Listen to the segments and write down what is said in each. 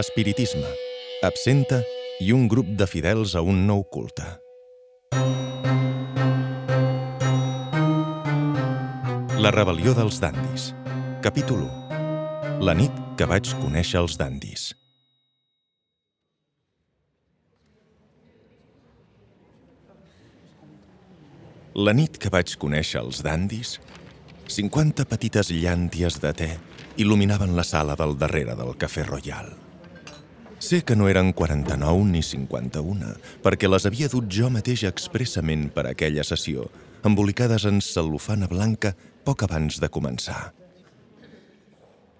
espiritisme, absenta i un grup de fidels a un nou culte. La rebel·lió dels dandis. Capítol 1. La nit que vaig conèixer els dandis. La nit que vaig conèixer els dandis, 50 petites llànties de te il·luminaven la sala del darrere del Cafè Royal. Sé que no eren 49 ni 51, perquè les havia dut jo mateix expressament per aquella sessió, embolicades en cel·lofana blanca poc abans de començar.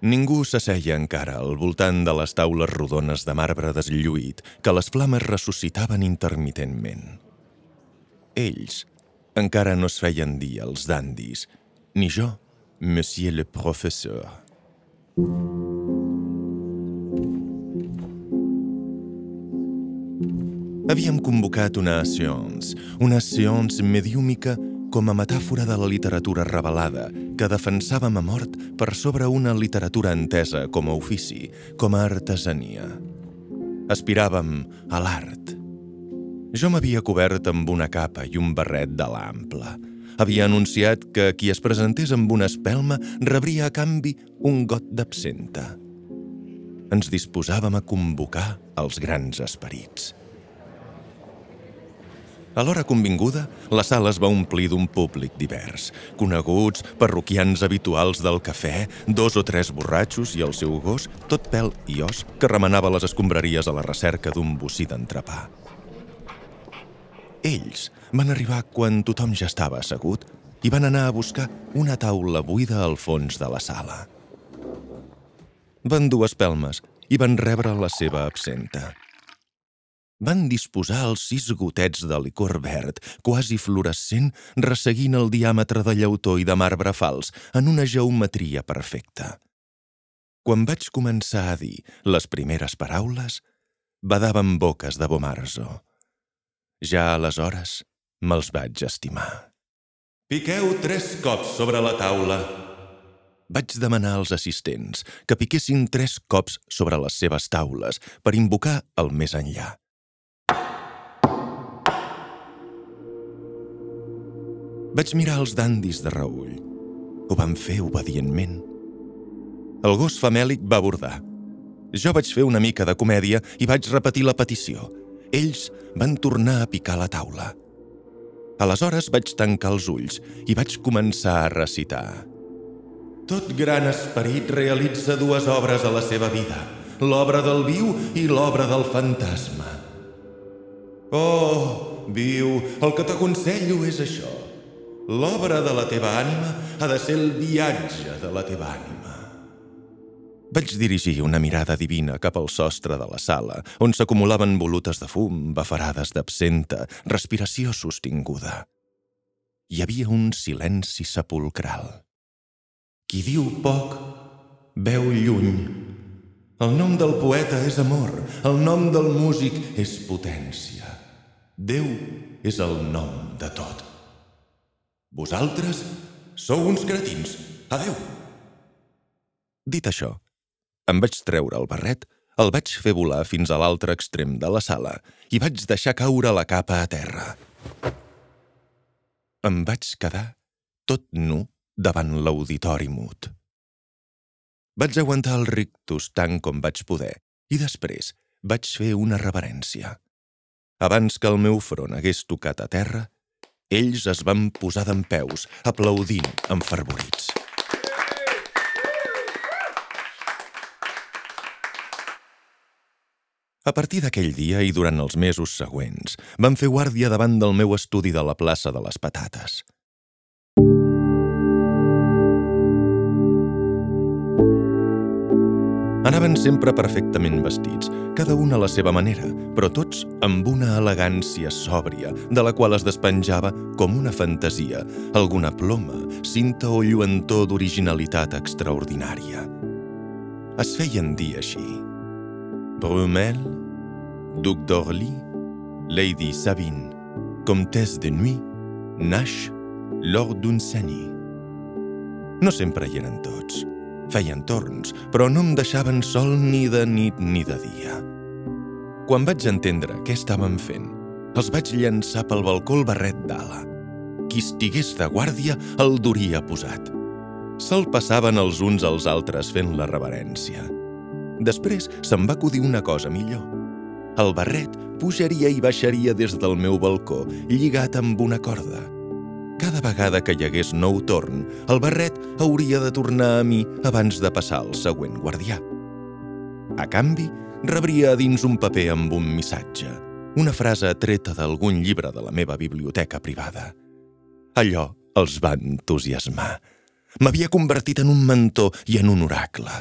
Ningú s'asseia encara al voltant de les taules rodones de marbre deslluït que les flames ressuscitaven intermitentment. Ells encara no es feien dir els dandis, ni jo, monsieur le professeur. Havíem convocat una séance, una séance mediúmica com a metàfora de la literatura revelada, que defensàvem a mort per sobre una literatura entesa com a ofici, com a artesania. Aspiràvem a l'art. Jo m'havia cobert amb una capa i un barret de l'ample. Havia anunciat que qui es presentés amb una espelma rebria a canvi un got d'absenta. Ens disposàvem a convocar els grans esperits. A l'hora convinguda, la sala es va omplir d'un públic divers. Coneguts, parroquians habituals del cafè, dos o tres borratxos i el seu gos, tot pèl i os, que remenava les escombraries a la recerca d'un bocí d'entrepà. Ells van arribar quan tothom ja estava assegut i van anar a buscar una taula buida al fons de la sala. Van dur espelmes i van rebre la seva absenta. Van disposar els sis gotets de licor verd, quasi fluorescent, resseguint el diàmetre de llautó i de marbre fals en una geometria perfecta. Quan vaig començar a dir les primeres paraules, badaven boques de Bomarzo. Ja aleshores me'ls vaig estimar. Piqueu tres cops sobre la taula. Vaig demanar als assistents que piquessin tres cops sobre les seves taules per invocar el més enllà. Vaig mirar els dandis de reull. Ho van fer obedientment. El gos famèlic va abordar. Jo vaig fer una mica de comèdia i vaig repetir la petició. Ells van tornar a picar la taula. Aleshores vaig tancar els ulls i vaig començar a recitar. Tot gran esperit realitza dues obres a la seva vida, l'obra del viu i l'obra del fantasma. Oh, viu, el que t'aconsello és això. L'obra de la teva ànima ha de ser el viatge de la teva ànima. Vaig dirigir una mirada divina cap al sostre de la sala, on s'acumulaven volutes de fum, bafarades d'absenta, respiració sostinguda. Hi havia un silenci sepulcral. Qui diu poc, veu lluny. El nom del poeta és amor, el nom del músic és potència. Déu és el nom de tot. Vosaltres sou uns cretins. Adeu! Dit això, em vaig treure el barret, el vaig fer volar fins a l'altre extrem de la sala i vaig deixar caure la capa a terra. Em vaig quedar tot nu davant l'auditori mut. Vaig aguantar el rictus tant com vaig poder i després vaig fer una reverència. Abans que el meu front hagués tocat a terra, ells es van posar d'en peus, aplaudint enfervorits. A partir d'aquell dia i durant els mesos següents, van fer guàrdia davant del meu estudi de la plaça de les Patates. Anaven sempre perfectament vestits, cada un a la seva manera, però tots amb una elegància sòbria, de la qual es despenjava, com una fantasia, alguna ploma, cinta o lluentor d'originalitat extraordinària. Es feien dir així. Brumel, Duc d'Orly, Lady Sabine, Comtesse de Nuit, Nash, Lord d'Unceny. No sempre hi eren tots. Feien torns, però no em deixaven sol ni de nit ni de dia. Quan vaig entendre què estaven fent, els vaig llançar pel balcó el barret d'ala. Qui estigués de guàrdia el duria posat. Se'l passaven els uns als altres fent la reverència. Després se'm va acudir una cosa millor. El barret pujaria i baixaria des del meu balcó, lligat amb una corda. Cada vegada que hi hagués nou torn, el barret hauria de tornar a mi abans de passar al següent guardià. A canvi, rebria a dins un paper amb un missatge, una frase treta d'algun llibre de la meva biblioteca privada. Allò els va entusiasmar. M'havia convertit en un mentor i en un oracle.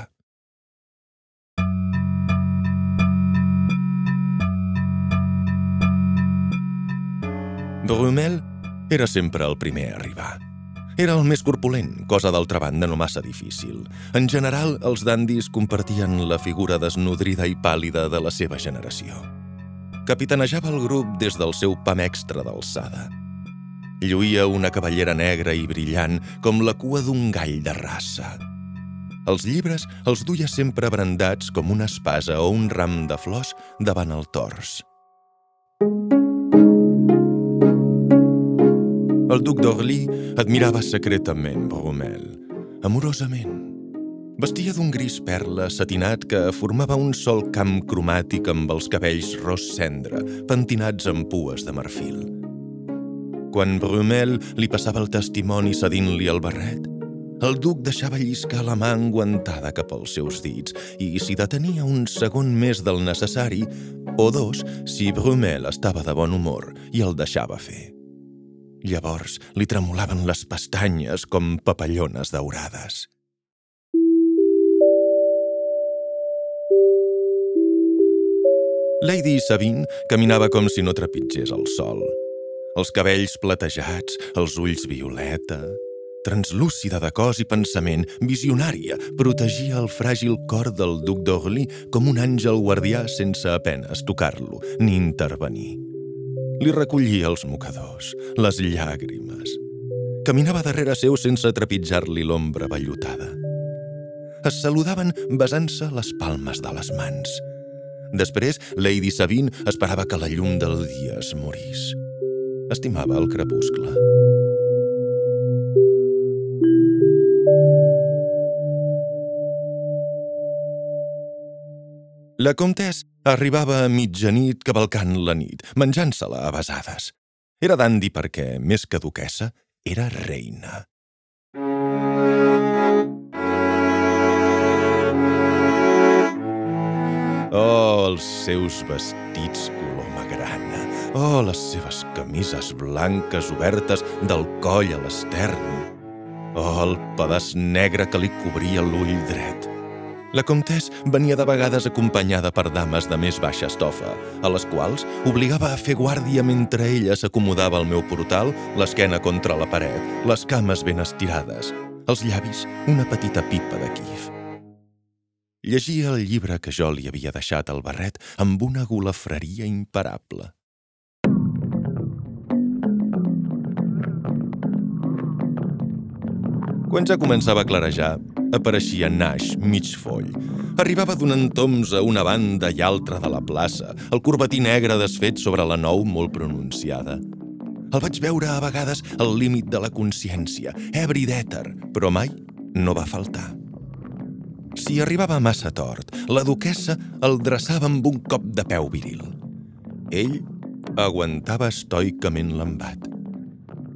Brumel era sempre el primer a arribar. Era el més corpulent, cosa d'altra banda no massa difícil. En general, els dandis compartien la figura desnodrida i pàl·lida de la seva generació. Capitanejava el grup des del seu pam extra d'alçada. Lluïa una cavallera negra i brillant com la cua d'un gall de raça. Els llibres els duia sempre brandats com una espasa o un ram de flors davant el tors. El duc d'Orly admirava secretament Bromel, amorosament. Vestia d'un gris perla satinat que formava un sol camp cromàtic amb els cabells ros cendra, pentinats amb pues de marfil. Quan Brumel li passava el testimoni cedint-li el barret, el duc deixava lliscar la mà enguantada cap als seus dits i s'hi detenia un segon més del necessari, o dos si Brumel estava de bon humor i el deixava fer. Llavors li tremolaven les pestanyes com papallones daurades. Lady Sabine caminava com si no trepitgés el sol. Els cabells platejats, els ulls violeta... Translúcida de cos i pensament, visionària, protegia el fràgil cor del duc d'Orly com un àngel guardià sense apenes tocar-lo ni intervenir. Li recollia els mocadors, les llàgrimes. Caminava darrere seu sense trepitjar-li l'ombra vellutada. Es saludaven besant-se les palmes de les mans. Després, Lady Sabine esperava que la llum del dia es morís. Estimava el crepuscle. La comtessa arribava a mitjanit cavalcant la nit, menjant-se-la a besades. Era dandi perquè, més que duquessa, era reina. Oh, els seus vestits color magrana. Oh, les seves camises blanques obertes del coll a l'estern. Oh, el pedaç negre que li cobria l'ull dret. La comtessa venia de vegades acompanyada per dames de més baixa estofa, a les quals obligava a fer guàrdia mentre ella s'acomodava al meu portal, l'esquena contra la paret, les cames ben estirades, els llavis una petita pipa de quif. Llegia el llibre que jo li havia deixat al barret amb una golafreria imparable. Quan ja començava a clarejar, apareixia Nash, mig foll. Arribava donant toms a una banda i altra de la plaça, el corbatí negre desfet sobre la nou molt pronunciada. El vaig veure a vegades al límit de la consciència, ebri d'èter, però mai no va faltar. Si arribava massa tort, la duquessa el dreçava amb un cop de peu viril. Ell aguantava estoicament l'embat.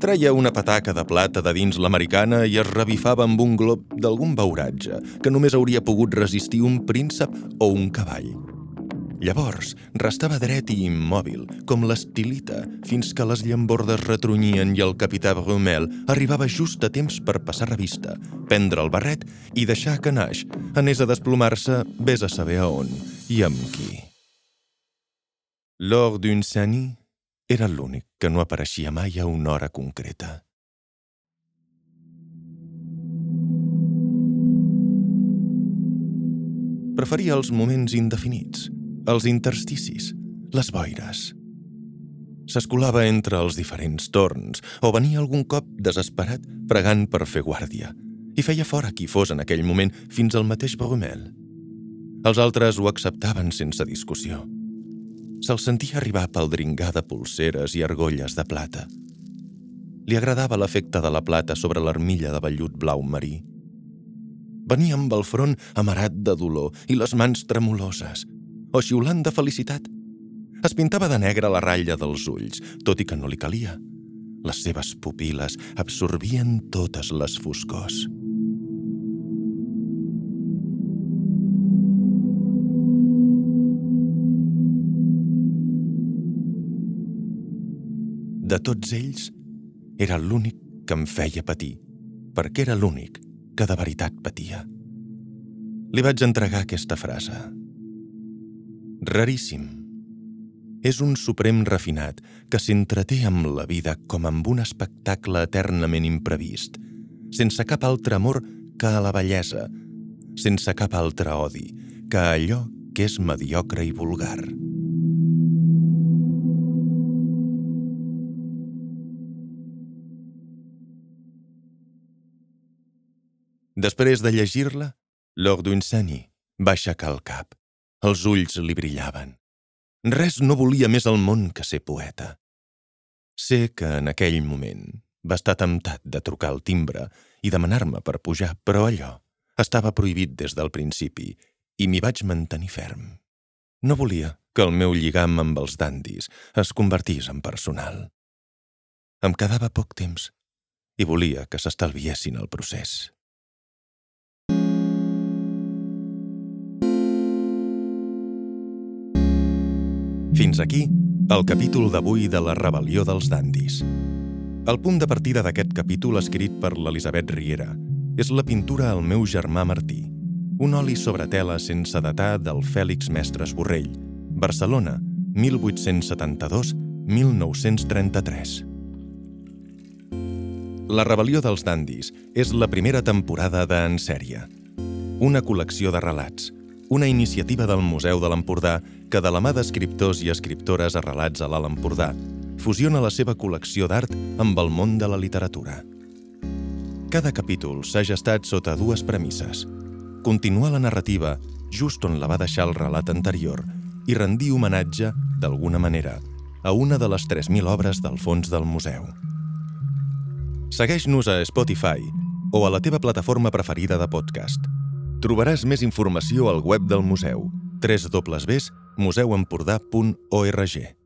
Treia una pataca de plata de dins l'americana i es revifava amb un glob d'algun beuratge que només hauria pogut resistir un príncep o un cavall. Llavors, restava dret i immòbil, com l'estilita, fins que les llambordes retrunyien i el capità Brumel arribava just a temps per passar revista, prendre el barret i deixar que Naix anés a desplomar-se vés a saber a on i amb qui. Lors d'une sani era l'únic que no apareixia mai a una hora concreta. Preferia els moments indefinits, els intersticis, les boires. S'escolava entre els diferents torns o venia algun cop desesperat pregant per fer guàrdia. i feia fora qui fos en aquell moment fins al mateix Brumel. Els altres ho acceptaven sense discussió. Se'l sentia arribar pel dringar de pulseres i argolles de plata. Li agradava l'efecte de la plata sobre l'armilla de vellut blau marí. Venia amb el front amarat de dolor i les mans tremoloses, o xiulant de felicitat. Es pintava de negre la ratlla dels ulls, tot i que no li calia. Les seves pupil·les absorbien totes les foscors. De tots ells, era l'únic que em feia patir, perquè era l'únic que de veritat patia. Li vaig entregar aquesta frase. Raríssim. És un suprem refinat que s'entreté amb la vida com amb un espectacle eternament imprevist, sense cap altre amor que a la bellesa, sense cap altre odi que a allò que és mediocre i vulgar. Després de llegir-la, Lord Dunsany va aixecar el cap. Els ulls li brillaven. Res no volia més al món que ser poeta. Sé que en aquell moment va estar temptat de trucar al timbre i demanar-me per pujar, però allò estava prohibit des del principi i m'hi vaig mantenir ferm. No volia que el meu lligam amb els dandis es convertís en personal. Em quedava poc temps i volia que s'estalviessin el procés. Fins aquí el capítol d'avui de la rebel·lió dels dandis. El punt de partida d'aquest capítol escrit per l'Elisabet Riera és la pintura al meu germà Martí, un oli sobre tela sense datar del Fèlix Mestres Borrell, Barcelona, 1872-1933. La rebel·lió dels dandis és la primera temporada de En sèrie, una col·lecció de relats, una iniciativa del Museu de l'Empordà que, de la mà d'escriptors i escriptores arrelats a l'Alt Empordà, fusiona la seva col·lecció d'art amb el món de la literatura. Cada capítol s'ha gestat sota dues premisses. Continuar la narrativa just on la va deixar el relat anterior i rendir homenatge, d'alguna manera, a una de les 3.000 obres del fons del museu. Segueix-nos a Spotify o a la teva plataforma preferida de podcast – Trobaràs més informació al web del museu www.museuempordà.org.